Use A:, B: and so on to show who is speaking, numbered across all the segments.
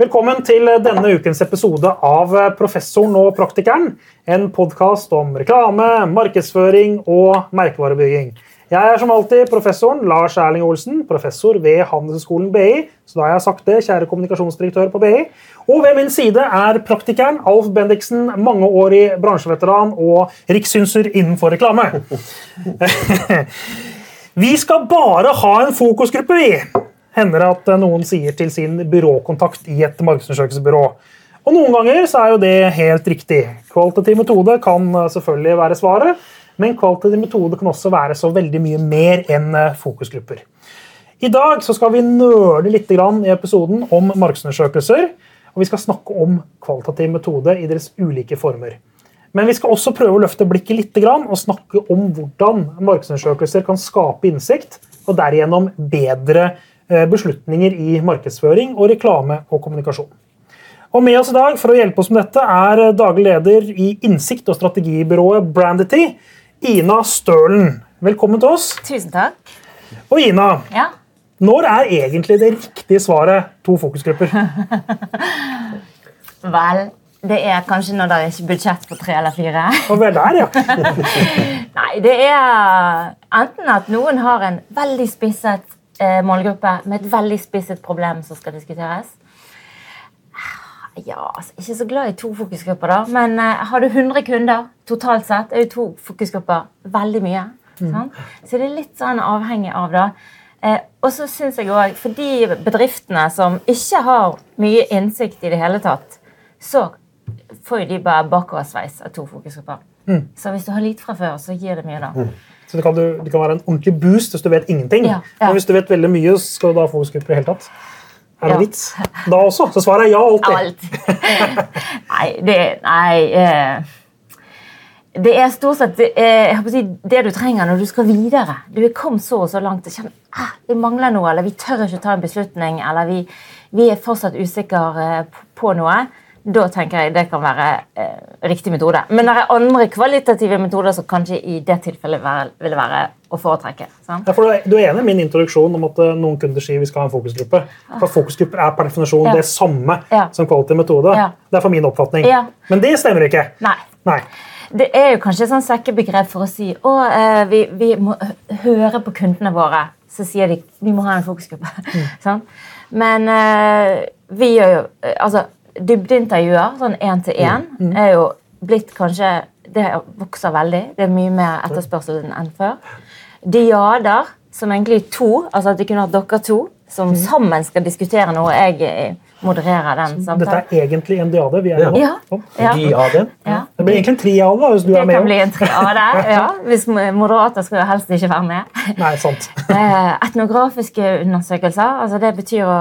A: Velkommen til denne ukens episode av Professoren og praktikeren. En podkast om reklame, markedsføring og merkevarebygging. Jeg er som alltid professoren Lars Erling Olsen, professor ved Handelshøyskolen BI. Så da har jeg sagt det, kjære kommunikasjonsdirektør på BI. Og ved min side er praktikeren Alf Bendiksen, mangeårig bransjeveteran og rikssynser innenfor reklame. Vi skal bare ha en fokusgruppe, vi hender det at noen sier til sin byråkontakt i et markedsundersøkelsesbyrå. Og Noen ganger så er jo det helt riktig. Kvalitativ metode kan selvfølgelig være svaret, men kvalitativ metode kan også være så veldig mye mer enn fokusgrupper. I dag så skal vi nøle litt i episoden om markedsundersøkelser. Og vi skal snakke om kvalitativ metode i deres ulike former. Men vi skal også prøve å løfte blikket litt og snakke om hvordan markedsundersøkelser kan skape innsikt og derigjennom bedre Eh, beslutninger i markedsføring og reklame og kommunikasjon. Og Med oss i dag for å hjelpe oss med dette er daglig leder i innsikt- og strategibyrået Brandity, Ina Stølen. Velkommen til oss.
B: Tusen takk.
A: Og Ina,
B: ja?
A: når er egentlig det riktige svaret to fokusgrupper?
B: Vel, det er kanskje når det er ikke budsjett på tre eller fire.
A: Og vel der, ja.
B: Nei, det er enten at noen har en veldig spisset eh, målgruppe med et veldig spisset problem som skal diskuteres. Ja, altså, Ikke så glad i to fokusgrupper, da. Men eh, har du 100 kunder totalt sett, er jo to fokusgrupper veldig mye. Mm. Så det er litt sånn avhengig av det. Eh, og så synes jeg også, For de bedriftene som ikke har mye innsikt i det hele tatt, så får de bare bakoversveis av to fokusgrupper. Mm. Så hvis du har lite fra før, så gir det mye, da. Mm.
A: Så det kan, det kan, være en ordentlig boost hvis du vet ingenting. Ja, ja. Men hvis du vet veldig mye, skal du da ha fokusgrupper i hele tatt. Er det ja. vits? Da også? Så svaret er ja alltid.
B: Alt. nei, det Nei. Eh, det er stort sett det, er, si, det, du trenger når du skal videre. Du er kommet så og så langt og kjenner ah, det mangler noe, eller vi tør ikke ta en beslutning, eller vi, vi er fortsatt usikre eh, på noe da tenker jeg det kan være eh, riktig metode. Men det er andre kvalitative metoder som kanskje i det tilfellet vil være å foretrekke.
A: Ja, for Du er enig i min introduksjon om at uh, noen kunder sier vi skal ha en fokusgruppe? For Fokusgrupper er per definisjon ja. det samme ja. som kvalitativ metode. Det er for min oppfatning. Men det stemmer ikke.
B: Nei.
A: Nei.
B: Det er jo kanskje et sånn sekkebegrep for å si å, eh, vi, vi, må høre på kundene våre. Så sier de vi må ha en fokusgruppe. Mm. sånn? Men eh, vi gjør jo eh, altså dybdeintervjuer, sånn én til én, mm. mm. er jo blitt kanskje Det vokser veldig. Det er mye mer etterspørsel enn før. Diader, som egentlig er to, altså at de kunne hatt dere to, som mm. sammen skal diskutere noe. Jeg modererer den
A: samtalen. Dette er egentlig en diade vi er
B: ja. ja.
A: ja. Diade. Ja. Det blir egentlig en triade hvis du
B: det
A: er med.
B: Det kan bli en triade, ja. Hvis moderater skal jo helst ikke være med.
A: Nei, sant.
B: Eh, etnografiske undersøkelser, altså det betyr å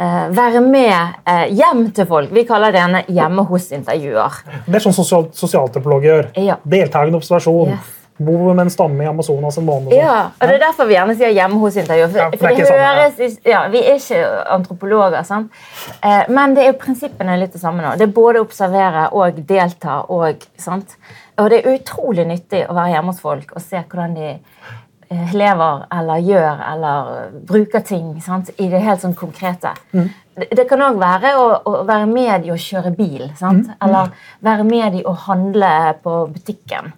B: Uh, være med uh, hjem til folk. Vi kaller det gjerne hjemme hos-intervjuer.
A: Det er sånn sosial, sosialantropologer gjør. Ja. Deltakende observasjon. Yes. Bo med en stamme i Amazonas en måned.
B: Ja, og Det er derfor vi gjerne sier hjemme hos-intervjuer. For, ja, for, det, det høres, sånn, ja. Vi er ikke antropologer, sant? Uh, men det er prinsippene litt det samme. nå. Det er både observere og delta. Og, sant? og det er utrolig nyttig å være hjemme hos folk og se hvordan de Eh, lever eller gjør eller bruker ting sant? i det helt sånn konkrete. Mm. Det, det, kan òg være å, å, være med i å kjøre bil. Mm. Eller være med i å handle på butikken.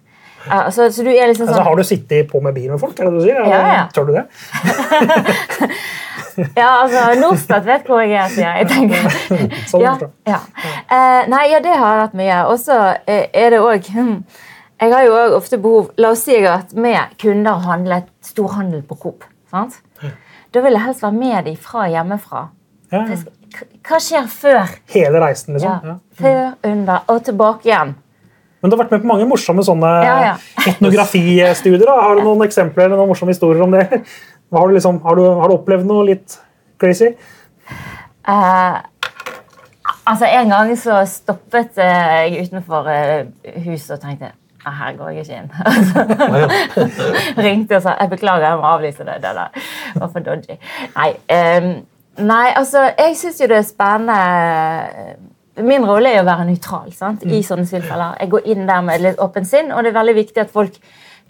B: Uh, så, så
A: liksom sånn... altså, har du sittet på med bil med folk? Er det du sier?
B: Ja, ja.
A: Tør du det?
B: ja, altså Norstat vet hvor jeg er, sier jeg. tenker.
A: sånn, ja,
B: ja. Uh, nei, ja, det har jeg hatt mye. Og så er det òg jeg har jo også ofte behov La oss si jeg har vært med kunder og handlet storhandel på Coop. sant? Da vil jeg helst være med dem fra hjemmefra. Ja. Hva skjer før?
A: Hele reisen, liksom.
B: Ja. Før, under og tilbake igjen.
A: Men du har vært med på mange morsomme sånne ja, ja. etnografistudier. Da. Har du noen eksempler eller noen morsomme historier om det? Har du, liksom, har, du, har, du, opplevd noe litt crazy?
B: Uh, altså En gang så stoppet jeg utenfor uh, huset og tenkte her går jeg ikke inn. Ringte og sa jeg beklager, jeg må avlyse det. Det der var for dodgy. Nei, um, nei altså, jeg syns jo det er spennende Min rolle er å være nøytral sant? i mm. sånne tilfeller. Jeg går inn der med litt åpent sinn, og det er veldig viktig at folk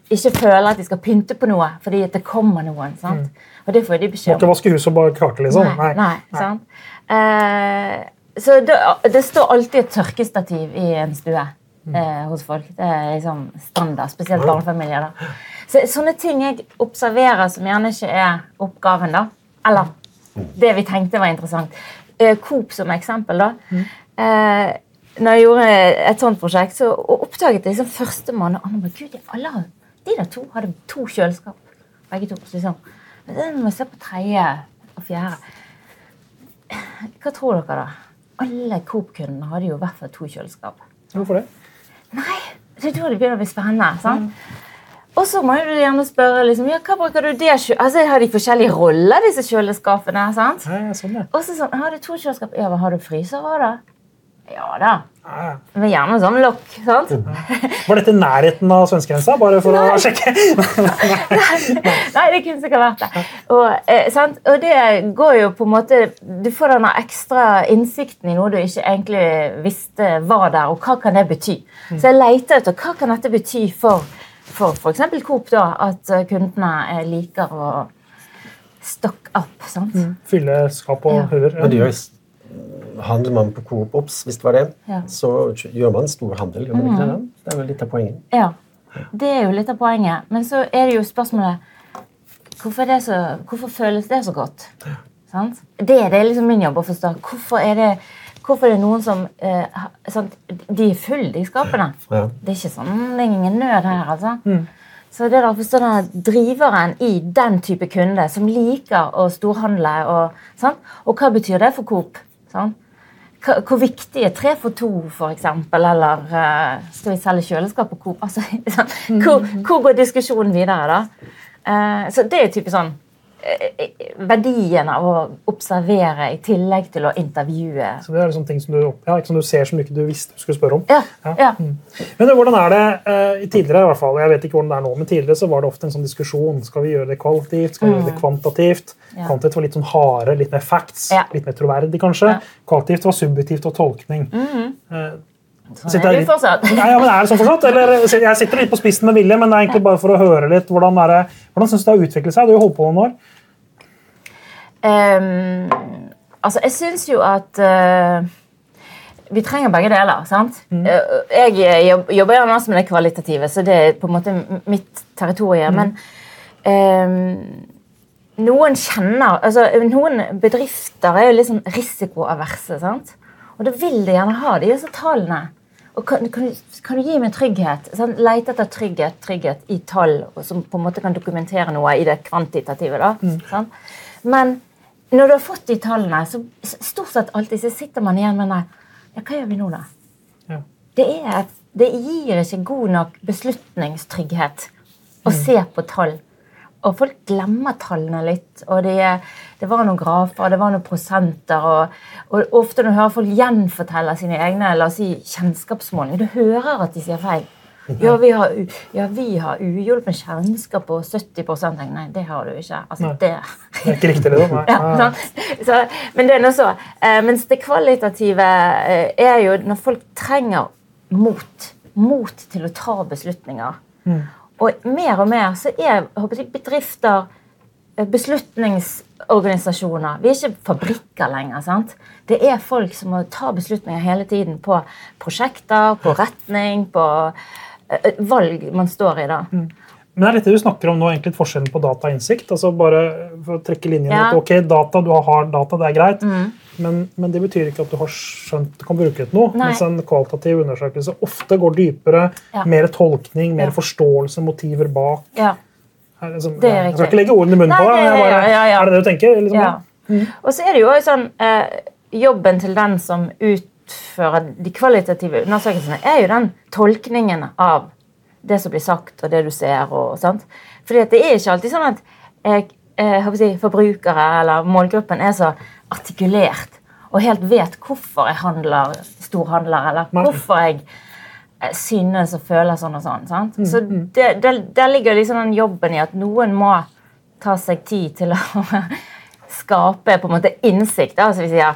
B: ikke føler at de skal pynte på noe fordi at det kommer noen. sant? Mm. Og det får de beskjed
A: om. Må ikke vaske huset og bare kake, liksom.
B: Nei, nei, nei. sant? Uh, så det, det, står alltid et tørkestativ i en stue eh, hos folk. Det er liksom standard, spesielt barnefamilier. da. Så, sånne ting jeg observerer som gjerne ikke er oppgaven, da. Eller det vi tenkte var interessant. Eh, Coop som eksempel, da. Eh, når jeg gjorde et sånt prosjekt, så oppdaget jeg liksom førstemann og andre Gud, alle, de der to hadde to kjøleskap. Begge to. Liksom. Men når vi ser på tredje og fjerde Hva tror dere, da? Alle Coop-kundene hadde jo i hvert fall to kjøleskap.
A: Hvorfor det?
B: Nei, det tror jeg begynner å bli spennende. sant? Mm. Og så må du gjerne spørre liksom, ja, hva bruker du det altså, Har de forskjellige roller, disse kjøleskapene? sant?
A: Ja, sånn, ja.
B: Og så sånn, har du to kjøleskap? Ja, hva Har du fryser òg, da? Ja da.
A: Ja.
B: Men gjerne sånn lokk. sant?
A: Var dette nærheten av svenskegrensa? Bare for
B: Nei.
A: å sjekke?
B: Nei, det kunne sikkert vært det. Og, eh, sant? og det går jo på en måte Du får denne ekstra innsikten i noe du ikke egentlig visste var der, og hva kan det bety? Så jeg leter etter hva kan dette bety for for f.eks. Coop, da, at eh, kundene eh, liker å stock up. sant?
A: Fylle skap og
B: Ja.
A: huller.
C: Men det gjøres, handler man på Coop Ops, hvis det var det,
B: Ja.
C: så gjør man stor handel. gjør man ikke det? Det er vel litt av poenget.
B: Ja, Det er jo litt av poenget. Men så er det jo spørsmålet Hvorfor, er det så, hvorfor føles det så godt? Sant? Det, det er liksom min jobb å forstå. Hvorfor er det, hvorfor er det noen som eh, sant? De er fulle, de skapene.
C: Ja.
B: Det er ikke sånn, det er ingen nød her, altså. Så det er da å forstå den driveren i den type kunde som liker å storhandle. Og, sant? og hva betyr det for Coop? Hva- Hvor viktig er tre for to, eksempel? Eller eh, skal vi selge kjøleskap på Coop? Altså, sånn. hvor, hvor går diskusjonen videre, da? Eh, så det er typisk sånn Verdien av å observere i tillegg til å intervjue.
A: Så det er liksom ting som du, ja, som du ser som du visste du skulle spørre om.
B: Ja, ja.
A: Men hvordan er det i tidligere, i hvert fall, jeg vet ikke hvordan det er nå, men tidligere så var det ofte en sånn diskusjon. Skal vi gjøre det kvalitativt? Skal vi gjøre det kvantitativt?
B: Ja.
A: Kvantitativt var litt sånn harde, litt mer facts, litt mer troverdig kanskje. Kvalitativt var subjektivt og tolkning. Eh,
B: Sånn er
A: jeg
B: det
A: litt-
B: fortsatt.
A: Nei, ja, men er det sånn fortsatt? Eller, jeg sitter litt på spissen med vilje, men det er egentlig bare for å høre litt. Hvordan, er det, hvordan syns du det har utviklet seg? Du har holdt på noen år.
B: Um, altså, jeg syns jo at uh, vi trenger begge deler. sant? Eh, jeg jobb- jobber gjerne mest med det kvalitative, så det er på en måte mitt territorium. Men um, noen kjenner altså Noen bedrifter er jo litt sånn risikoaverse. sant? Og da vil de gjerne ha disse tallene. Og kan, kan, du, kan du gi meg trygghet? Sånn, Lete etter trygghet, trygghet i tall som på en måte kan dokumentere noe i det kvantitative. da, sant? Men når du har fått de tallene, så stort sett alltid så sitter man igjen med nei, ja, hva gjør vi nå, da?
A: Ja.
B: Det, er, det gir ikke god nok beslutningstrygghet å se på tall. Og folk glemmer tallene litt. og Det, det var noen grafer, det var noen prosenter. Og, og ofte når du hører folk gjenfortelle sine egne la oss si, kjennskapsmålinger, du hører at de sier feil. Ja, vi har, ja, vi har uhjulpen kjennskap på 70 Jeg, Nei, det har du ikke. Altså, det
A: Det er ikke riktig, det. Nei.
B: ja, sant? så, men det er nå så. Eh, mens det kvalitative eh, er jo når folk trenger mot. Mot til å ta beslutninger. Og mer og mer så er jeg bedrifter beslutningsorganisasjoner. Vi er ikke fabrikker lenger. sant? Det er folk som må ta beslutninger hele tiden på prosjekter, på retning, på eh, valg man står i. da.
A: Men det er litt det du snakker om nå, egentlig forskjellen på data og innsikt. altså bare for å trekke linjen
B: Ja.
A: at ok, data, Du har data, det er greit, men, men det betyr ikke at du har skjønt du kan bruke til noe.
B: Nei.
A: Mens en kvalitativ undersøkelse ofte går dypere,
B: Ja.
A: mer tolkning, mer
B: Ja.
A: forståelse, motiver bak. Liksom,
B: Det er
A: jeg skal ikke legge ordene i munnen
B: Nei,
A: på deg. bare,
B: ja, ja.
A: Er det det du tenker? Liksom,
B: Ja. Og så er det jo også sånn eh, Jobben til den som utfører de kvalitative undersøkelsene, er jo den tolkningen av det som blir sagt, og det du ser. og sant? Fordi det er ikke alltid sånn at eh, eh, jeg, forbrukere eller målgruppen er så artikulert og helt vet hvorfor jeg handler storhandler, eller hvorfor jeg synes og føler sånn og sånn. sant? Så det, det, der ligger liksom den jobben i at noen må ta seg tid til å skape på en måte innsikt. Altså vi sier,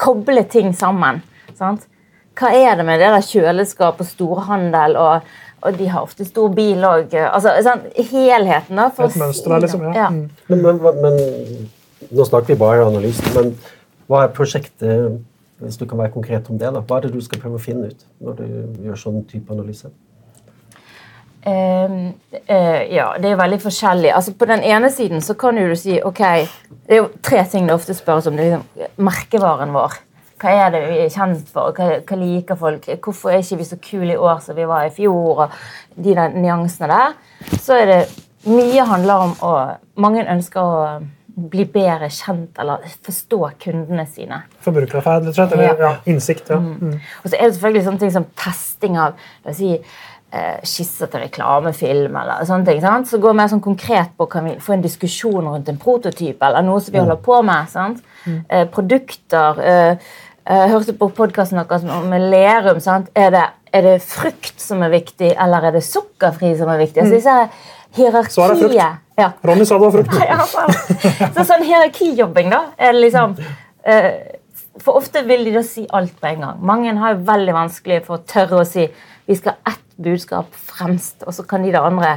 B: Koble ting sammen. sant? Hva er det med det der kjøleskap og storhandel, og, og de har ofte stor bil òg. Altså, sånn, helheten, da. for
A: Et
B: å
A: mønster
B: si
A: der, liksom. Ja. Mm.
C: Men, men, men nå snakker vi bare analysen, men Hva er prosjektet, hvis du kan være konkret om det? da? Hva er det du skal prøve å finne ut når du gjør sånn type analyse?
B: Uh, uh, ja, det er veldig forskjellig. Altså, på den ene siden så kan du si ok, Det er jo tre ting det ofte spørres om. Det er liksom merkevaren vår. Hva er det vi er kjent for? Hva, hva liker folk? Hvorfor er ikke vi så kule i år som vi var i fjor? og de der nyansene der. Så er det mye handler om å Mange ønsker å bli bedre kjent eller forstå kundene sine.
A: Forbrukerferd, rett og slett? Eller ja. Innsikt. ja. Mm.
B: Og så er det selvfølgelig sånne ting som testing av la oss si, eh, skisser til reklamefilm. eller sånne ting, sant? Så går mer sånn konkret på kan vi få en diskusjon rundt en prototyp eller noe som vi holder på med. sant?
A: Mm.
B: Eh, produkter. Eh, jeg hørte på podkasten deres om Lerum. sant? Er det, er det frukt som er viktig, eller er det sukkerfri som er viktig? Altså disse
A: Svaret er frukt.
B: Hierarkiet. Ja.
A: Ronny sa det var frukt.
B: Ja, så, så sånn hierarkijobbing, da, er det liksom eh, For ofte vil de da si alt på en gang. Mange har jo veldig vanskelig for å tørre å si vi skal ha ett budskap fremst, og så kan de det andre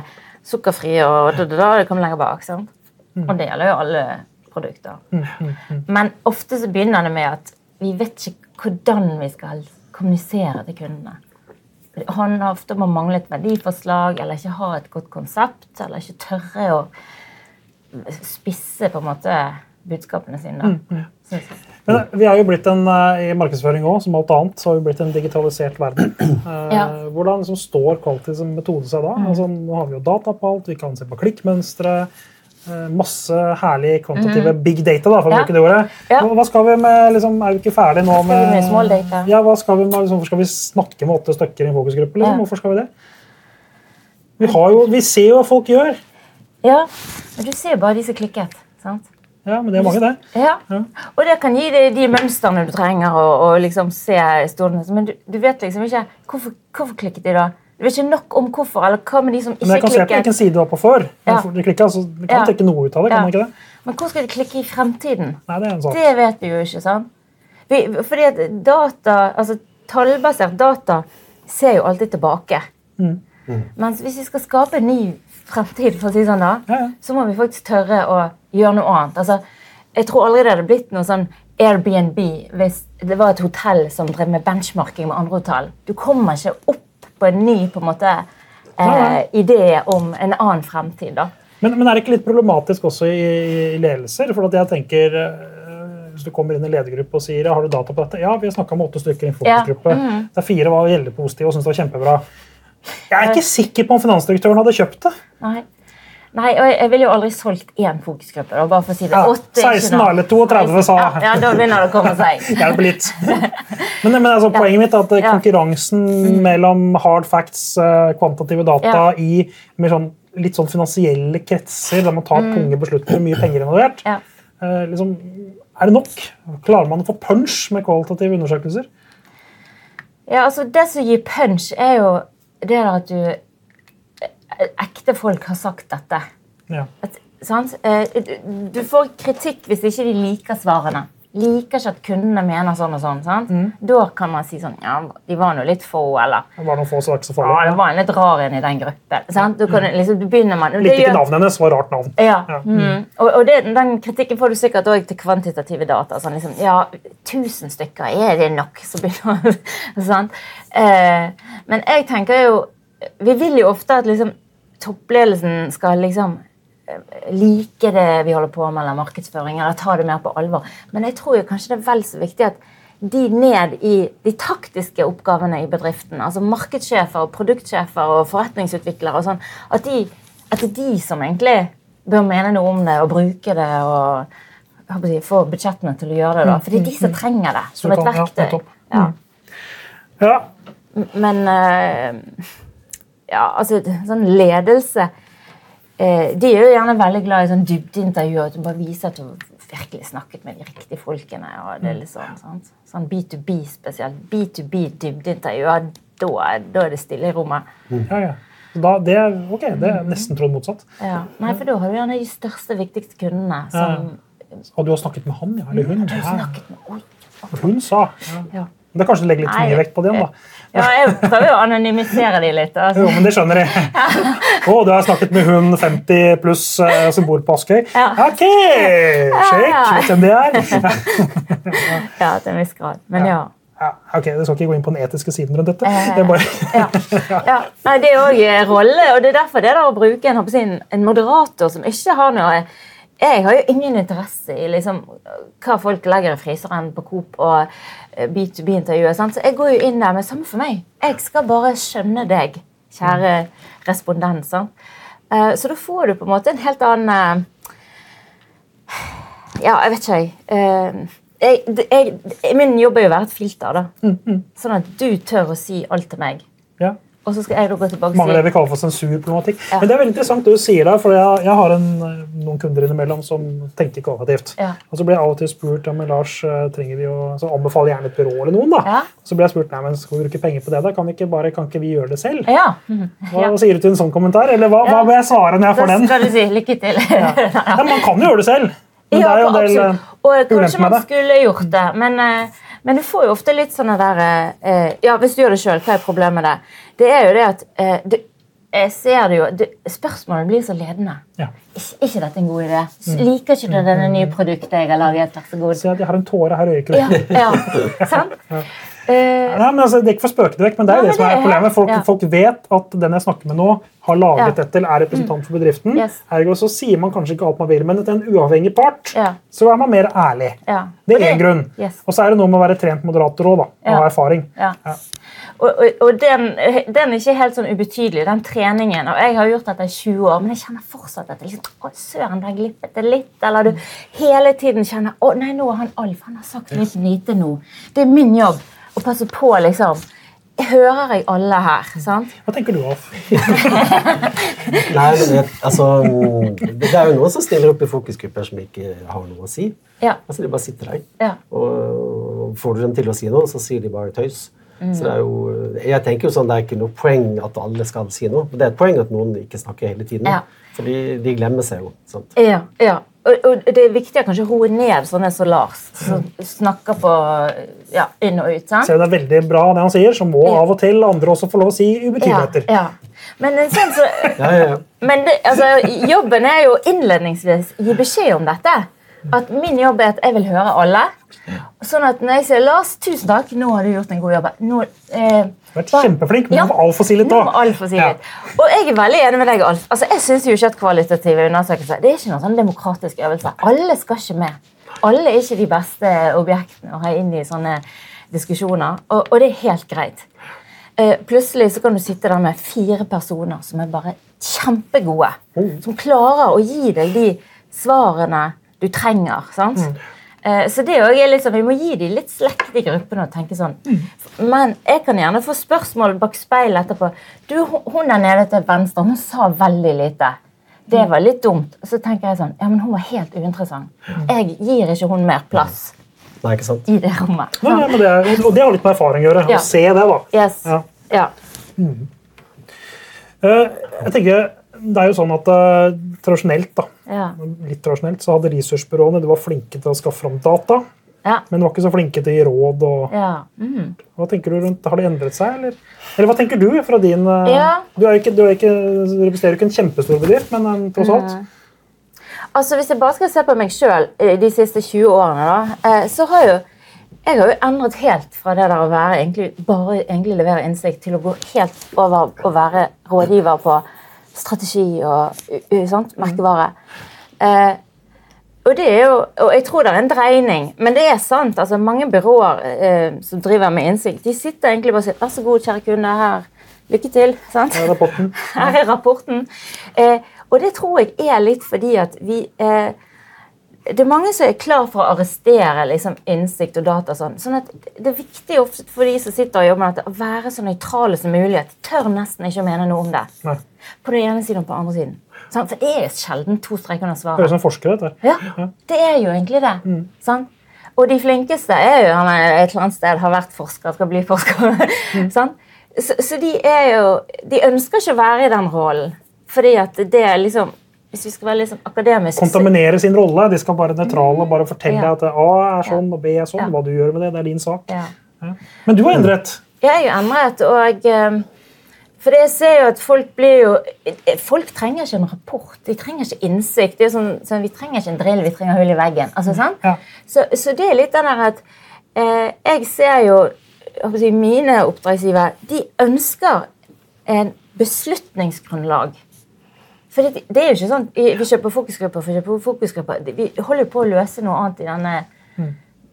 B: sukkerfri og da, da, da, det kommer lenger bak. sant? Og det gjelder jo alle produkter. Men ofte så begynner det med at vi vet ikke hvordan vi skal kommunisere til kundene. Handler ofte om å mangle et verdiforslag eller ikke ha et godt konsept. Eller ikke tørre å spisse på en måte budskapene sine. da. Synes jeg.
A: Men eh, vi er jo blitt en, eh, I markedsføring også, som alt annet, så har vi blitt en digitalisert verden. Eh,
B: Ja.
A: Hvordan liksom, står quality som metode seg da? Altså, nå har vi jo data på alt, vi kan se på klikkmønstre. Eh, Masse herlige kvantitative big data, da, for å
B: Ja.
A: bruke det ordet.
B: Ja.
A: Hva skal vi med, liksom, Er vi ikke ferdig nå med,
B: Skal vi
A: med? Ja, hva skal vi med, liksom, skal vi snakke med åtte stykker i en fokusgruppe? Liksom?
B: Ja.
A: Hvorfor skal vi det? Vi, har jo, vi ser jo hva folk gjør.
B: Ja, men du ser bare de som klikket. sant?
A: Ja, men det er mange, det.
B: Ja. Og det kan gi deg de mønstrene du trenger å liksom se stående. Men du, du vet liksom ikke hvorfor, hvorfor klikket de da. Du vet ikke nok om hvorfor, eller hva med de som ikke klikker.
A: Men jeg kan se på hvilken side du var på før.
B: Ja.
A: De klikker, altså, du kan
B: Ja.
A: trekke noe ut av det. kan
B: Ja.
A: man ikke det?
B: Men hvor skal de klikke i fremtiden?
A: Nei, det er en sak.
B: Det vet vi jo ikke. sant? Vi, fordi at data, altså Tallbasert data ser jo alltid tilbake.
A: Mm.
B: Mens hvis vi skal skape en ny fremtid, for å si sånn da,
A: Ja, ja.
B: så må vi faktisk tørre å gjøre noe annet. Altså, jeg tror aldri det hadde blitt noe sånn Airbnb hvis det var et hotell som drev med benchmarking med andre hotell. Du kommer ikke opp på en ny på en måte, eh, idé om en annen fremtid. da.
A: Men, men er det ikke litt problematisk også i, i ledelser? For at jeg tenker, eh, Hvis du kommer inn i ledergruppe og sier har du data på dette, ja, vi har snakka med åtte stykker i en
B: Ja,
A: fokusgruppe. Der fire var veldig positive og syntes det var kjempebra. Jeg er ikke sikker på om finansdirektøren hadde kjøpt det.
B: Nei. Nei, og jeg, jeg ville jo aldri solgt én fokusgruppe. da, bare for å si det.
A: Ja,
B: 8,
A: 16
B: noe.
A: eller 32 sa-
B: ja, ja, da begynner det å komme seg.
A: Hjelper litt. Men, men altså, poenget mitt er at konkurransen
B: Ja. Mm.
A: konkurransen mellom hard facts, eh, kvantitative data, i sånn, litt sånn finansielle kretser, der man tar tunge beslutninger, mye penger involvert,
B: Mm. Ja.
A: eh, liksom, er det nok? Klarer man å få punch med kvalitative undersøkelser?
B: Ja, altså Det som gir punch, er jo det at du Ekte folk har sagt dette.
A: Ja.
B: At, sant? Eh, du- får kritikk hvis ikke de liker svarene. Liker ikke at kundene mener sånn og sånn. sant? Da kan man si sånn Ja, de var nå litt få, eller
A: Det var noen få, som var så
B: Ja, det var en litt rar en i den gruppen. sant? Du, kan, liksom, du begynner man,
A: Likte ikke navnet hennes, var rart navn.
B: Ja.
A: Ja.
B: Mm. Og, og det, den kritikken får du sikkert også til kvantitative data. Sånn liksom, ja, 1000 stykker, er det nok? Så begynner sant? Eh, men jeg tenker jo Vi vil jo ofte at liksom, toppledelsen skal liksom eh, like det vi holder på med, eller markedsføring, eller ta det mer på alvor. Men jeg tror jo kanskje det er vel så viktig at de ned i de taktiske oppgavene i bedriften, altså markedssjefer, og produktsjefer og forretningsutviklere, og sånn, at, de, at det er de som egentlig bør mene noe om det og bruke det og si, få budsjettene til å gjøre det. da, For det er de som trenger det som et verktøy. Ja. Men eh, ja, altså sånn ledelse eh, De er jo gjerne veldig glad i sånn dybdeintervjuer. At du bare viser at du virkelig snakket med de riktige folkene. og det er litt sånn, sant? Sånn B2B spesielt. B2B dybdeintervjuer. Da, da er det stille i rommet.
A: ja, ja. Da, det, ok, det er nesten trodd motsatt.
B: Ja. Nei, for da har du gjerne de største, viktigste kundene som
A: Og du har snakket med han, ja? Eller hun?
B: Ja, du
A: har
B: snakket med. Oi.
A: hun sa. Ja. Det er kanskje du legger litt
B: Nei,
A: mye vekt på dem, da.
B: Ja, jeg prøver jo å anonymisere de litt. Altså.
A: Jo, men det skjønner jeg. Å, du har snakket med hun 50 pluss uh, som bor på Askøy?
B: Ja.
A: Ok! Sjekk, vet hvem det er.
B: ja, til en viss grad. Men ja.
A: Ja, ok, Jeg skal ikke gå inn på den etiske siden rundt dette.
B: Eh,
A: Det er bare,
B: ja. Ja. Nei, det er òg rolle, og det er derfor det er der å bruke en, en moderator som ikke har noe Jeg har jo ingen interesse i liksom, hva folk legger i fryseren på Coop og eh, B2B-intervjuet. Så jeg går jo inn der med samme for meg. Jeg skal bare skjønne deg, kjære respondent. Eh, Så da får du på en måte en helt annen eh, Ja, jeg vet ikke, jeg. Jeg, jeg. Min jobb er jo å være et filter. da. Sånn at du tør å si alt til meg.
A: ja.
B: Og så skal jeg gå tilbake
A: Mange det vi kaller for sensurproblematikk.
B: Ja.
A: Men det er veldig interessant det du sier der, for jeg, jeg har en, eh, noen kunder innimellom som tenker kvalitativt.
B: Ja.
A: Og så blir jeg av og til spurt ja, men Lars, eh, trenger vi å så anbefaler gjerne et byrå eller noen. da.
B: Ja.
A: Så blir jeg spurt nei, men skal vi bruke penger på det. da? Kan, vi ikke bare, kan ikke vi gjøre det selv?
B: Ja. Mhm.
A: Hva sier du til en sånn kommentar? Eller hva, hva bør jeg svare når jeg får den?
B: Da skal du si lykke til.
A: Ja, man kan jo gjøre det selv. Men det er jo en del eh,
B: Og kanskje man skulle gjort det, men, eh, men du får jo ofte litt sånne der eh, Ja, hvis du gjør det sjøl, hva er problemet med det? Det er jo det at eh, du, jeg ser det jo, du, Spørsmålet blir så ledende.
A: Ja.
B: Ikke, ikke dette en god idé? Liker ikke du denne nye produktet jeg har laget? Vær så god.
A: Se jeg har en tåre her i øyekroken.
B: Ja, ja. Sant? Uh,
A: Nei, men altså, det er ikke for å spøke det vekk, men det er
B: Ja,
A: det
B: det
A: som er
B: er-
A: problemet. Folk,
B: ja.
A: folk vet at den jeg snakker med nå, har laget
B: Ja.
A: dette eller er representant for bedriften.
B: Yes.
A: Ergo så sier man kanskje ikke alt man vil, men til en uavhengig part
B: Ja.
A: så er man mer ærlig.
B: Ja.
A: Det er én grunn.
B: Yes.
A: Og så er det noe med å være trent moderator òg. Og ha erfaring.
B: Ja.
A: Ja.
B: Og, og, og den, den er ikke helt sånn ubetydelig, den treningen. Og jeg har gjort dette i 20 år, men jeg kjenner fortsatt at det liksom, å, søren, der glippet det litt. Eller du hele tiden kjenner å nei, nå har han Alf, han har sagt litt lite nå. Det er min jobb å passe på, liksom. Hører jeg alle her? sant?
A: Hva tenker du, Alf?
C: Nei, men det, altså, det er jo noen som stiller opp i fokusgrupper som ikke har noe å si.
B: Ja.
C: Altså, De bare sitter der.
B: Ja.
C: Og får du dem til å si noe, så sier de bare tøys.
B: Mm.
C: Så det er jo, jeg tenker jo sånn, det er ikke noe poeng at alle skal si noe. men Det er et poeng at noen ikke snakker hele tiden.
B: Ja.
C: Fordi de glemmer seg jo. sant?
B: Ja, ja. Og, og det er viktig å kanskje roe ned sånne som Lars, som snakker på ja, inn og ut. sant?
A: Ser det er veldig bra det han sier, så må
B: Ja.
A: av og til andre også få lov å si ubetydeligheter.
B: Ja, ja. Men, sånn så,
C: Ja, ja, ja.
B: men det, altså, jobben er jo innledningsvis gi beskjed om dette. At min jobb er at jeg vil høre alle. Sånn at når jeg sier 'Lars, tusen takk, nå har du gjort en god jobb'. Nå, eh,
A: vært kjempeflink, men
B: Ja.
A: nå må Alf få si litt
B: Nå
A: òg.
B: si
A: Ja.
B: Og jeg er veldig enig med deg, Alf. Altså, jeg syns ikke at kvalitative undersøkelser det er ikke noen sånn demokratisk øvelse. Alle skal ikke med. Alle er ikke de beste objektene å ha inn i sånne diskusjoner, og, og det er helt greit. Eh, plutselig så kan du sitte der med fire personer som er bare kjempegode. Som klarer å gi deg de svarene du trenger. sant? Eh, Så det er sånn, Vi må gi dem litt slekt i gruppene og tenke sånn. Men jeg kan gjerne få spørsmål bak speilet etterpå. Du, hun- der nede til venstre hun sa veldig lite. Det var litt dumt. Så tenker jeg sånn, ja, men Hun var helt uinteressant. Jeg gir ikke hun mer plass
C: Nei, ikke sant?
B: i det rommet.
A: Nei, nei, men det er, og det har litt med erfaring å gjøre.
B: Ja.
A: Å se det, da.
B: Yes.
A: Ja.
B: Ja.
A: Eh, Jeg tenker, Det er jo sånn at uh, tradisjonelt da,
B: Ja.
A: litt tradisjonelt, så hadde ressursbyråene de var flinke til å skaffe fram data,
B: Ja.
A: men de var ikke så flinke til å gi råd. og
B: ja. Mm.
A: Hva tenker du rundt, Har det endret seg, eller? Eller hva tenker du fra din
B: uh.
A: Du, er ikke, du er ikke, representerer ikke en kjempestor bedrift, men um, tross alt.
B: Altså, Hvis jeg bare skal se på meg sjøl de siste 20 årene, da, så har jo jeg har jo endret helt fra det der å være egentlig, bare egentlig levere innsikt til å gå helt over å være rådgiver på strategi og u- u- merkevare. Eh, og det er jo, og jeg tror det er en dreining, men det er sant. altså Mange byråer eh, som driver med innsikt, de sitter egentlig bare og sier 'Vær så god, kjære kunde, her. Lykke til.' sant?
A: Her er rapporten.
B: Her er rapporten. Eh, og det tror jeg er litt fordi at vi eh, Det er mange som er klar for å arrestere liksom, innsikt og data. Sånn. sånn at Det er viktig for de som sitter og jobber med dette, å være så nøytrale som mulig. De tør nesten ikke å mene noe om det.
A: Nei.
B: På den ene siden og på den andre siden. Sant? For det er sjelden to streker under svaret.
A: Det er som forsker, dette.
B: Ja, det er jo egentlig det. Sant? Og de flinkeste er jo han er et eller annet sted har vært forsker, skal bli forsker. sant? Så, så de er jo De ønsker ikke å være i den rollen. Fordi at det er liksom Hvis vi skal være liksom akademisk
A: Kontaminere sin rolle. De skal være nøytrale og bare fortelle
B: Ja.
A: at A er sånn og B er sånn.
B: Ja.
A: Hva du gjør med det, det er din sak.
B: ja.
A: Men du har endret.
B: Jeg har endret, og eh, For jeg ser jo at folk blir jo Folk trenger ikke en rapport, de trenger ikke innsikt. det er sånn, sånn Vi trenger ikke en drill, vi trenger hull i veggen. altså sant?
A: Ja.
B: Så, så det er litt den der at eh, Jeg ser jo jeg Mine oppdragsgivere de ønsker en beslutningsgrunnlag. For det, det er jo ikke sånn Vi kjøper fokusgrupper for å kjøpe fokusgrupper. Vi holder jo på å løse noe annet i denne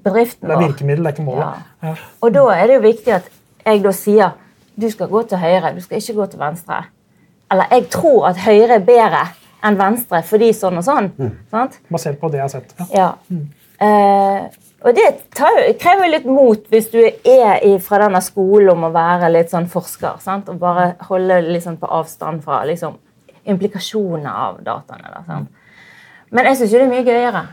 B: bedriften vår.
A: Det er virkemiddel, det er ikke målet.
B: Ja.
A: Ja.
B: Og da er det jo viktig at jeg da sier du skal gå til høyre, du skal ikke gå til venstre. Eller jeg tror at høyre er bedre enn venstre fordi sånn og sånn. Sant?
A: Basert på det jeg har sett. Ja.
B: Ja. Eh, og det tar, krever litt mot hvis du er i, fra denne skolen om å være litt sånn forsker. Sant? Og bare holde litt sånn på avstand fra liksom, implikasjoner av dataene. Da, sant? Men jeg syns jo det er mye gøyere.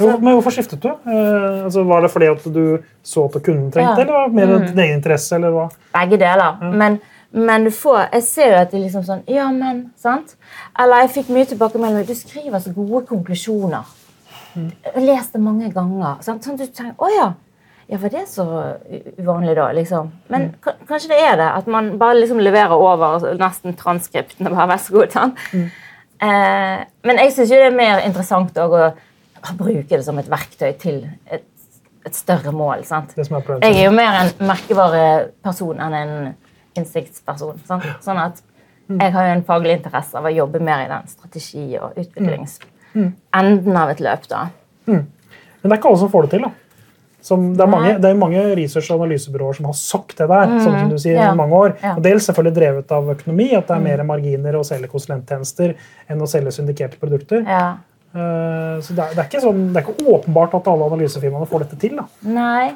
A: Jo, men hvorfor skiftet du? Eh, altså, var det fordi at du så at kunden trengte,
B: Ja.
A: eller var det mer din egen interesse? eller hva?
B: Begge deler. Men, men du får, jeg ser jo at det er liksom sånn Ja, men sant? Eller jeg fikk mye tilbakemeldinger. Du skriver så gode konklusjoner. Jeg Les det mange ganger. Sant? Sånn at du tenker Å ja. Ja, var det så uvanlig, da? liksom? Men mm. kanskje det er det. At man bare liksom leverer over nesten transkriptene. bare, vær så god, sant? Eh, men jeg syns det er mer interessant også å bruke det som et verktøy til et, et større mål. sant?
A: Er.
B: Jeg er jo mer en merkevareperson enn en innsiktsperson. Sant? Sånn at jeg har jo en faglig interesse av å jobbe mer i den strategi- og utviklingsenden av et løp. da.
A: Men det er ikke alle som får det til. da. Som, det, er mange, det er mange research- og analysebyråer som har sagt det der. Mm. som du sier,
B: Ja.
A: i mange år.
B: Ja.
A: Og Dels selvfølgelig drevet av økonomi, at det er mer marginer å selge konsulenttjenester enn å selge syndikerte produkter.
B: Ja.
A: Eh, Så det er, det, er ikke sånn, det er ikke åpenbart at alle analysefirmaene får dette til. da.
B: Nei.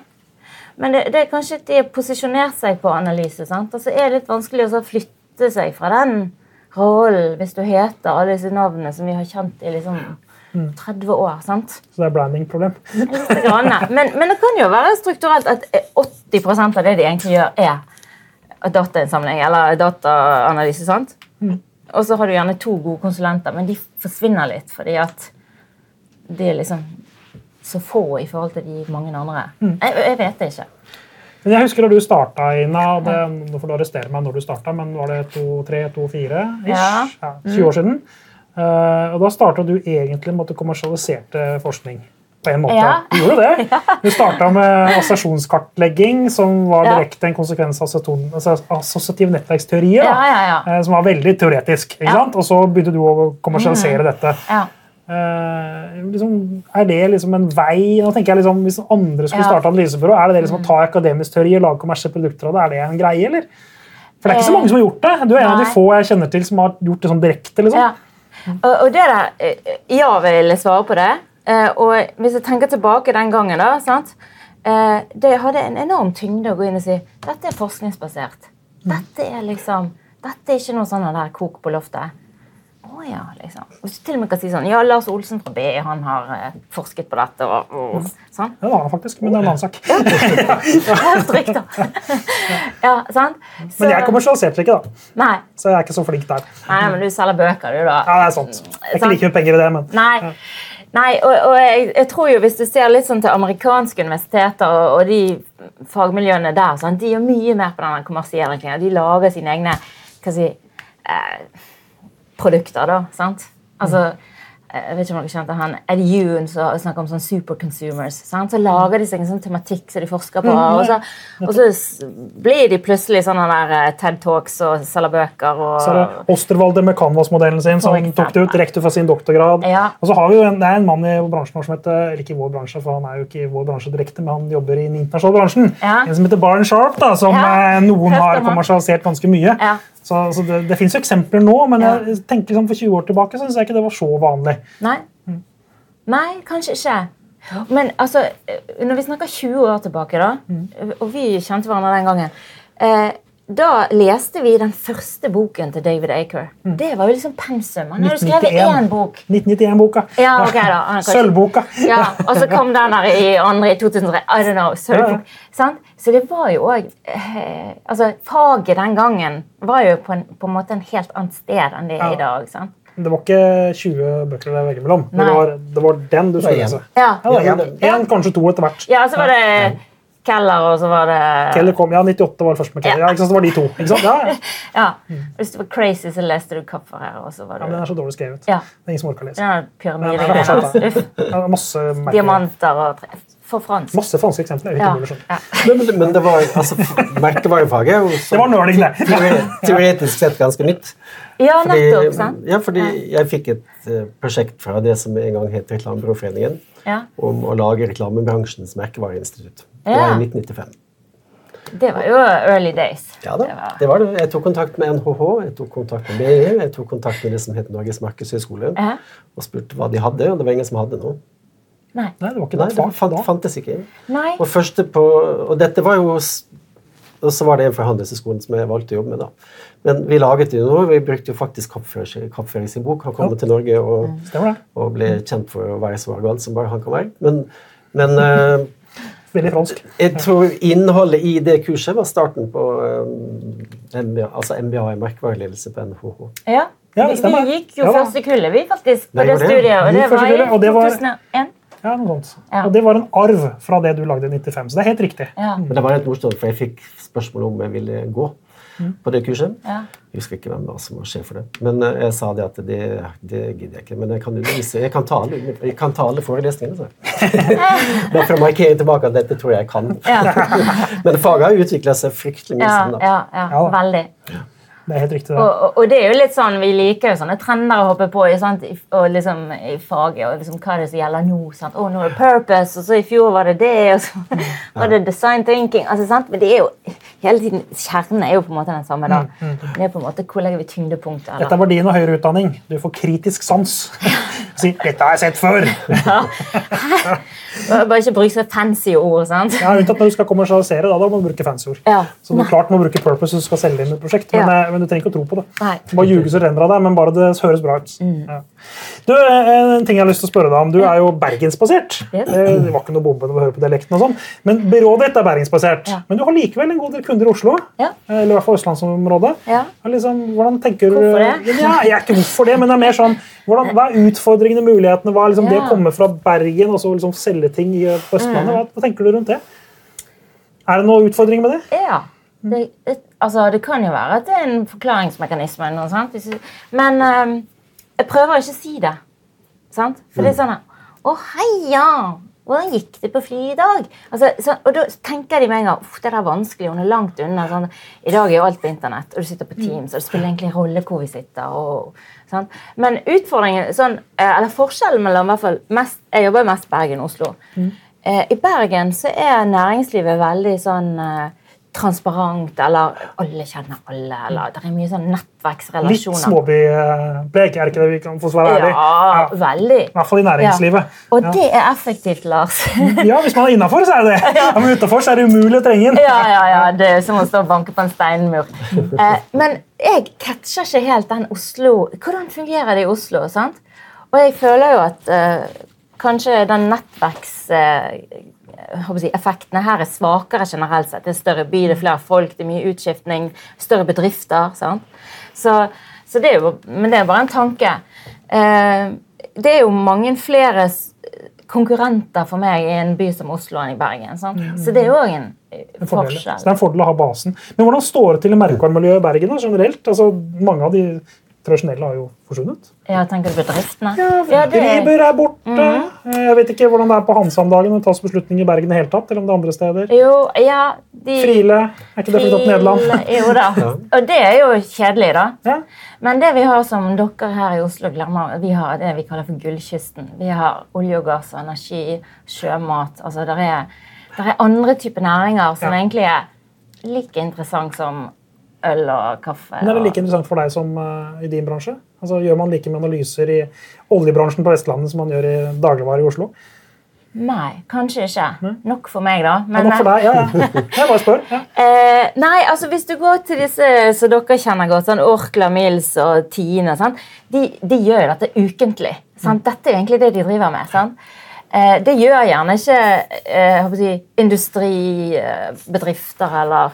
B: Men det, det er kanskje at de har posisjonert seg på analyse. sant? Og så er det litt vanskelig å flytte seg fra den rollen hvis du heter alle disse navnene som vi har kjent i liksom 30 år. sant?
A: Så det er branding-problem.
B: Men, men det kan jo være strukturelt at 80% av det de egentlig gjør, er datainnsamling eller dataanalyse. sant? Og så har du gjerne to gode konsulenter, men de forsvinner litt fordi at de er liksom så få i forhold til de mange andre. Jeg, jeg vet det ikke.
A: Men jeg husker da du starta, Ina. Det, nå får du arrestere meg når du starta, men var det to, tre, to, fire?
B: Ja.
A: Ja, 20 år siden. Uh, og da starta du egentlig med at du kommersialiserte forskning. På en måte.
B: Ja.
A: Du gjorde det. Du starta med assosiasjonskartlegging, som var direkte en konsekvens av assosiativ nettverksteori.
B: Ja, ja,
A: eh, Som var veldig teoretisk. Og så begynte du å kommersialisere dette.
B: ja.
A: Eh, liksom, er det liksom en vei nå tenker jeg liksom, Hvis andre skulle starte analysebyrå, er det det liksom å ta akademisk teori og lage kommersielle produkter av det? Er det en greie, eller? For det er ikke så mange som har gjort det. Du er en av de få jeg kjenner til som har gjort det sånn direkte. liksom.
B: Ja. Og, og det der, eh, Ja, vil jeg svare på det. Eh, Og hvis jeg tenker tilbake den gangen, da sant? Eh, Det hadde en enorm tyngde å gå inn og si dette er forskningsbasert. Dette er liksom, dette er ikke noe sånn der kok på loftet. Å ja, liksom. Hvis du til og med kan si sånn Ja, Lars Olsen fra BI han har eh, forsket på dette. og, og sånn.
A: Ja, det har han faktisk, men det er en annen sak.
B: Helt riktig. ja, sant? Så,
A: Men jeg kommersialiserte ikke, da.
B: Nei,
A: Så jeg er ikke så flink der.
B: nei, men du selger bøker, du, da.
A: Ja, det er sant. Jeg er ikke like mye penger i det, men
B: Nei, Nei og, og jeg, jeg tror jo hvis du ser litt sånn til amerikanske universiteter og, og de fagmiljøene der, sånn, de gjør mye mer på den kommersielle klinga. De lager sine egne hva si, eh, produkter, da. sant? Altså, eh, jeg vet ikke om dere kjente han Ed Yoon som snakker om sånn superconsumers. Sant? Så lager de seg en sånn tematikk som de forsker på, og så, og så blir de plutselig sånne der eh, TED Talks og selger bøker. Og,
A: så er det Osterwalder med Canvas-modellen sin som tok det ut direkte fra sin doktorgrad.
B: Ja.
A: Og så har vi jo en, Det er en mann i vår bransje som heter eller ikke i vår bransje, for han er jo ikke i vår bransje direkte, men han jobber i den internasjonale bransjen.
B: Ja.
A: En som heter Barn Sharp, da, som
B: Ja,
A: eh, noen har kommersialisert ganske mye. Så, så det, det fins eksempler nå, men jeg tenker liksom for 20 år tilbake så synes jeg ikke det var så vanlig.
B: Nei. Nei, kanskje ikke. Men altså, eh, når vi snakker 20 år tilbake, da, og vi kjente hverandre den gangen eh, Da leste vi den første boken til David Aker. Det var jo liksom pensum. Han hadde skrevet
A: 1991.
B: én bok.
A: 1991-boka.
B: Ja, okay da.
A: Sølvboka.
B: Ja, Og så kom den der i andre i 2003. I don't know. Sølvbok. Sant? Så det var jo òg eh, altså, Faget den gangen var jo på en, på en måte en helt annet sted enn det er i dag. sant?
A: Det var ikke 20 bøker det er mellom. Det var, det var den du skulle
C: Det
A: lese.
C: en.
B: Ja.
A: Det en, kanskje to etter hvert.
B: Ja, så var det Keller, og så var det
A: Keller kom, ja, 98 var det første med Keller. Ja, ikke sant, det var de to. ikke sant? Ja, ja.
B: ja. Hvis du var crazy, så leste du Kaffer her. og så var
A: ja, men Den er så dårlig skrevet.
B: Ja.
A: Det er ingen som orker å lese. Ja, det er fortsatt,
B: Uff.
A: ja. Ja, masse, merkelige-
B: Diamanter og tre... For fransk.
A: masse franske eksempler. Er
B: Ja. ja.
C: Men, men, men det var altså, merkevarefaget er
A: Det var nerding, det.
C: teoretisk sett ganske nytt.
B: ja,
C: Fordi,
B: nettopp. sant?
C: ja, fordi jeg fikk et eh, prosjekt fra det som en gang het Reklamebyråforeningen,
B: Ja.
C: om å lage reklamebransjens merkevareinstitutt. Det var i 1995.
B: Det var jo early days.
C: Ja da,
B: Det var-
C: det var det. Jeg tok kontakt med NHH, jeg tok kontakt med BI, jeg tok kontakt med det som het Norges markedshøgskole,
B: Ja.
C: og spurte hva de hadde, og det var ingen som hadde noe.
B: Nei.
A: Nei, det var ikke
C: Nei,
A: det
C: det
A: fag
C: fant,
A: da.
C: fantes ikke.
B: Nei.
C: Og, første på, og dette var jo Og så var det en fra Handelshøyskolen som jeg valgte å jobbe med. da. Men vi laget det jo nå. Vi brukte jo faktisk Kappføring sin bok. Han kom til Norge og,
A: Stemmer
C: og ble kjent for å være så arrogant som bare han kan være. Men, men uh,
A: Veldig fransk.
C: jeg tror innholdet i det kurset var starten på eh, MBA, altså MBA i merkevareledelse på NHH.
B: Ja.
A: Ja, det
B: vi, vi gikk jo
A: Ja
B: første kullet, vi, faktisk, på
C: Det
B: det
C: det.
B: studiet. Og det var i 2001.
A: Ja, noe sånt.
B: Ja.
A: Og det var en arv fra det du lagde i 95, så det er helt riktig.
B: Ja.
C: Men det var helt morsomt, for jeg fikk spørsmål om jeg ville gå på det kurset.
B: Ja.
C: Jeg husker ikke hvem det var som var sjef for det. Men eh, jeg sa det at det, det gidder jeg ikke. Men jeg kan undervise. Jeg kan ta alle, jeg kan ta alle forelesningene. Så. Bare for å markere tilbake at dette tror jeg jeg kan.
B: Ja.
C: Men faget har utvikla seg fryktelig mye.
B: Ja,
C: siden da.
B: ja, ja, veldig.
A: Det er helt riktig. Det.
B: og, og det er jo litt sånn, Vi liker jo sånne trender å hoppe på i, og liksom, i faget. og liksom, Hva er det som gjelder nå? Sant? Oh, nå er det purpose, og så i fjor var det det. og så var det design thinking. altså sant? Men det er jo hele tiden, Kjernen er jo på en måte den samme. da. Det er på en måte Hvor legger vi tyngdepunktet?
A: Dette
B: er
A: var din og høyere utdanning. Du får kritisk sans. Si 'dette har jeg sett før'.
B: Bare ikke bruke så fancy ord. sant?
A: Ja, Unntatt når du skal kommersialisere. Da, da må du bruke fancy ord.
B: Ja.
A: Så du klart må bruke purpose hvis du skal selge inn et prosjekt, men,
B: Ja.
A: Men du trenger ikke å tro på det.
B: Nei.
A: Bare ljuge så renner av deg, men bare det høres bra ut.
B: Mm.
A: Ja. Du, eh, En ting jeg har lyst til å spørre deg om. Du er jo bergensbasert.
B: Yes.
A: Eh, Det var ikke noe bombe når vi hører på dialekten og sånn, men byrået ditt er bergensbasert.
B: Ja.
A: Men du har likevel en god del kunder i Oslo.
B: Ja.
A: eh, Eller i hvert fall østlandsområdet. Liksom, hvordan tenker du
B: Hvorfor det?
A: Ja, jeg er ikke hvorfor det, men det er mer sånn hvordan, Hva er utfordringene, mulighetene? Hva er liksom det å komme fra Bergen og så liksom selge ting på Østlandet?
B: Mm.
A: Hva, hva tenker du rundt det? Er det noen utfordringer med det?
B: Ja. Det, det, altså, det kan jo være at det er en forklaringsmekanisme. eller Noe, du- Men um, jeg prøver ikke å si det. Sant? For det er sånn Å, heia! Hvordan gikk det på fly i dag? Altså, så, og Da tenker de med en gang Uff, det der er vanskelig, hun er langt unna. Sånn. I dag er jo alt på internett, og du sitter på Teams, og det spiller egentlig en rolle hvor vi sitter. Og, sånn. Men utfordringen, sånn, eh, eller forskjellen mellom i hvert fall mest, Jeg jobber mest Bergen og Oslo. Eh, I Bergen så er næringslivet veldig sånn eh, transparent, eller alle kjenner alle, eller det er mye sånn nettverksrelasjoner.
A: Litt
B: nettverksrelasjoner.
A: småbyprek, er det ikke det vi kan få være ærlig?
B: Ja, veldig.
A: I hvert fall i næringslivet.
B: Ja. Og
A: Ja.
B: det er effektivt, Lars.
A: Ja, Hvis man er innafor, så er det det. Ja, men utenfor er det umulig å trenge inn.
B: ja, ja, ja, Det er som å stå og banke på en steinmur. Eh, men jeg catcher ikke helt den Oslo Hvordan fungerer det i Oslo? sant? Og jeg føler jo at uh, kanskje den nettverks... Eh, å si, effektene her er svakere generelt sett. Det er større by, det er flere folk, det er mye utskiftning, større bedrifter. sant? Så, så det er jo, men det er bare en tanke. Eh, det er jo mange flere konkurrenter for meg i en by som Oslo enn i Bergen. sant? Så det er jo òg en eh,
A: En forskjell. Så det er en fordel å ha basen. Men hvordan står det til i merkevaremiljøet i Bergen da, generelt? Altså, Mange av de tradisjonelle har jo forsvunnet.
B: Ja, Tenker du bedriftene? Ja, det er,
A: borte. Mm borte. Jeg vet ikke hvordan det er på Hansa om dagen. om Det tas beslutning i Bergen i hele tatt, eller om det er andre steder.
B: jo, ja de,
A: Friele. Er ikke det flyttet til Nederland?
B: Jo da. Og det er jo kjedelig, da.
A: Ja.
B: Men det vi har som dere her i Oslo glemmer, vi har det vi kaller for gullkysten. Vi har olje og gass, og energi, sjømat. altså Det er, der er andre typer næringer som
A: Ja.
B: egentlig er like interessant som øl og kaffe.
A: Men er det like interessant for deg som uh, i din bransje? Altså, Gjør man like med analyser i oljebransjen på Vestlandet som man gjør i dagligvare i Oslo?
B: Nei, kanskje ikke. Nok for meg, da.
A: Ja, nok for deg, ja, ja. Jeg bare spør. Ja.
B: Eh, nei, altså hvis du går til disse som dere kjenner godt, sånn Orkla, Mills og Tine, sant? De, de gjør dette ukentlig. Sant? Dette er egentlig det de driver med. Sant? Eh, det gjør gjerne ikke eh, si, industribedrifter eller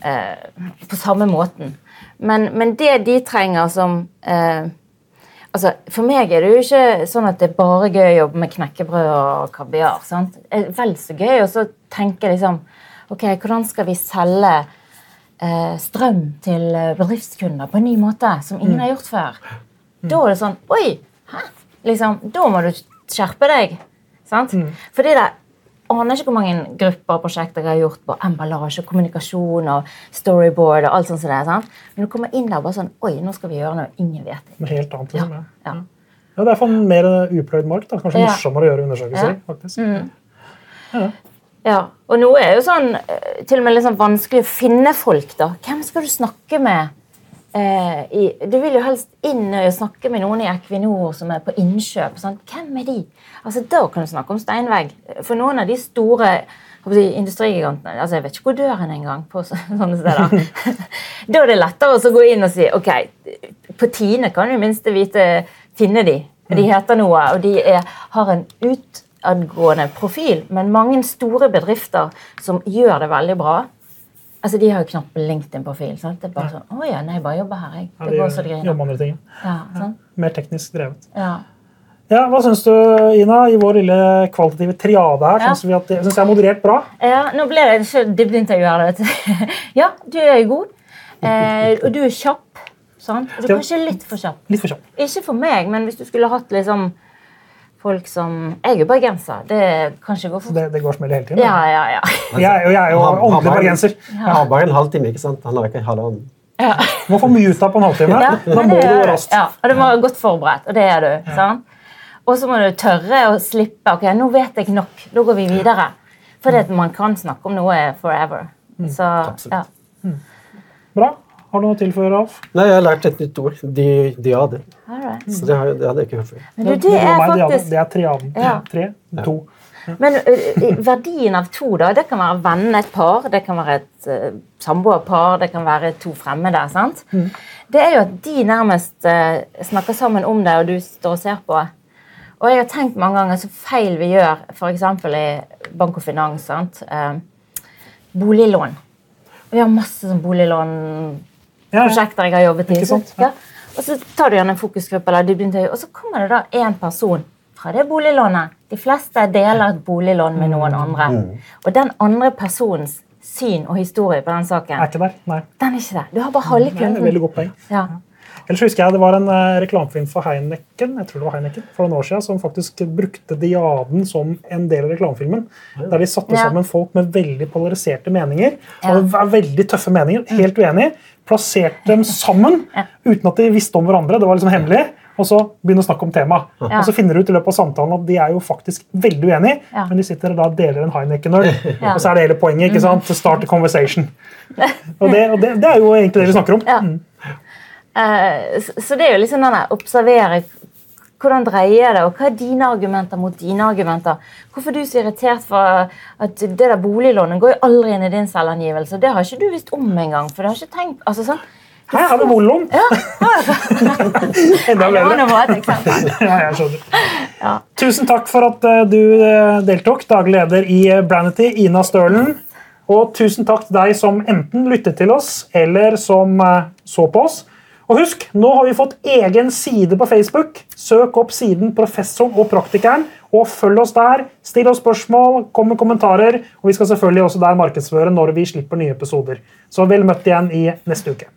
B: eh, på samme måten. Men, men det de trenger som eh, altså, For meg er det jo ikke sånn at det er bare gøy å jobbe med knekkebrød og kaviar. sant? Det er vel så gøy å tenke liksom Ok, hvordan skal vi selge eh, strøm til eh, bedriftskunder på en ny måte som ingen har gjort før? Da er det sånn Oi! Hæ? Liksom, da må du skjerpe deg. sant? Fordi det aner ikke hvor mange grupper og prosjekter jeg har gjort på emballasje, kommunikasjon og storyboard. og alt sånt det, sant? Men du kommer inn der og bare sånn Oi, nå skal vi gjøre noe ingen vet.
A: Noe helt annet. Liksom, ja.
B: Ja.
A: Ja, det er for mer upløyd mark. Da. Kanskje
B: Ja.
A: morsommere å gjøre undersøkelser.
B: Ja.
A: faktisk.
B: Ja, og nå er jo sånn eh, til og med litt sånn vanskelig å finne folk, da. Hvem skal du snakke med? Eh, i, du vil jo helst inn og snakke med noen i Equinor som er på innkjøp. Sånn. Hvem er de? Altså, Da kan du snakke om steinvegg. For noen av de store si, industrigigantene altså Jeg vet ikke hvor døren er engang på så- sånne steder. da er det lettere å gå inn og si ok, på Tine kan du i minste vite finne de. De heter noe, og de er, har en utadgående profil. Men mange store bedrifter som gjør det veldig bra altså De har jo knapt LinkedIn-profil. sant? Det er bare sånn, å ja, nei, bare jobber her. jeg.
A: Ja,
B: Det
A: de
B: går så det
A: jobber
B: griner.
A: med andre ting.
B: Ja, sant?
A: Mer teknisk drevet.
B: Ja.
A: Ja, Hva syns du, Ina, i vår lille kvalitative triade her?
B: Ja.
A: Synes vi at det, synes jeg er moderert bra?
B: ja, Nå ble det ikke dybdeintervju her. vet du. Ja, du er god. Eh, og du er kjapp. sant? Du er kanskje litt for kjapp.
A: Litt for kjapp.
B: Ikke for meg, men hvis du skulle hatt liksom folk som Jeg er jo bergenser. Det kan ikke gå fort.
A: Det, det går smell hele tiden.
B: Ja, ja, ja.
A: Jeg, jeg er jo ordentlig bergenser. Ja.
C: Jeg har bare en halvtime, ikke sant? Han har ikke halvannen.
A: Må få mye ut av på en halvtime.
B: Ja,
A: Da må
B: det
A: du gå raskt.
B: Ja, og Du må være godt forberedt, og det er du. sant? Og så må du tørre å slippe. ok, Nå vet jeg nok. Da går vi videre. Fordi at man kan snakke om noe forever.
A: Mm,
B: Så, ja.
A: Bra. Har du noe til for Ralf?
C: Nei, jeg har lært et nytt ord. Di, diade.
B: Ja.
C: Så det, har, det hadde jeg ikke hørt før.
B: Men du, det er faktisk
A: Det er triaden.
B: Ja.
A: Tre, to.
B: Men ø, ø, verdien av to, da, det kan være vennene et par, det kan være et uh, samboerpar, det kan være to fremmede. sant? Det er jo at de nærmest uh, snakker sammen om det, og du står og ser på. Og jeg har tenkt mange ganger så feil vi gjør, f.eks. i Bank og Finans. sant? Uh, boliglån. Vi har masse sånn boliglånprosjekter
A: Ja, ja.
B: jeg har jobbet i.
A: Ikke sant?
B: Ja. Og så tar du gjerne en fokusgruppe, eller dybdeintervju, og så kommer det da én person fra det boliglånet. De fleste deler et boliglån med noen andre. Og den andre personens syn og historie på den
A: Er
B: saken,
A: ikke der. Nei.
B: den er ikke der. Du har bare halve
A: er veldig
B: kunden.
A: godt poeng.
B: Ja.
A: Ellers husker jeg Det var en uh, reklamefilm for Heineken jeg tror det var Heineken, for noen år siden, som faktisk brukte diaden som en del av reklamefilmen. Der de satte
B: Ja.
A: sammen folk med veldig polariserte meninger.
B: Ja.
A: Og det var veldig tøffe meninger, helt uenige. Plasserte dem sammen uten at de visste om hverandre. Det var liksom hemmelig. Og så begynne å snakke om temaet. Og så finner du ut i løpet av samtalen at de er jo faktisk veldig uenige, men de sitter og da deler en Heineken-øl. Og så er det hele poenget. ikke sant? To start a conversation. Og, det, og det, det er jo egentlig det vi snakker om.
B: Ja. Eh, så det er jo liksom den der observere hvordan dreier det, og hva er dine argumenter mot dine argumenter. Hvorfor er du så irritert for at det der boliglånet går jo aldri inn i din selvangivelse? Det har ikke du visst om engang. for det har ikke tenkt, altså sånn,
A: Her har vi boliglån! Enda
B: Det
A: bedre. Ja.
B: Ja.
A: Tusen takk for at eh, du eh, deltok, daglig leder i eh, Branity, Ina Stølen. Og tusen takk til deg som enten lyttet til oss, eller som så på oss. Og husk, nå har vi fått egen side på Facebook. Søk opp siden Professoren og Praktikeren, og følg oss der. Still oss spørsmål, kom med kommentarer, og vi skal selvfølgelig også der markedsføre når vi slipper nye episoder. Så vel møtt igjen i neste uke.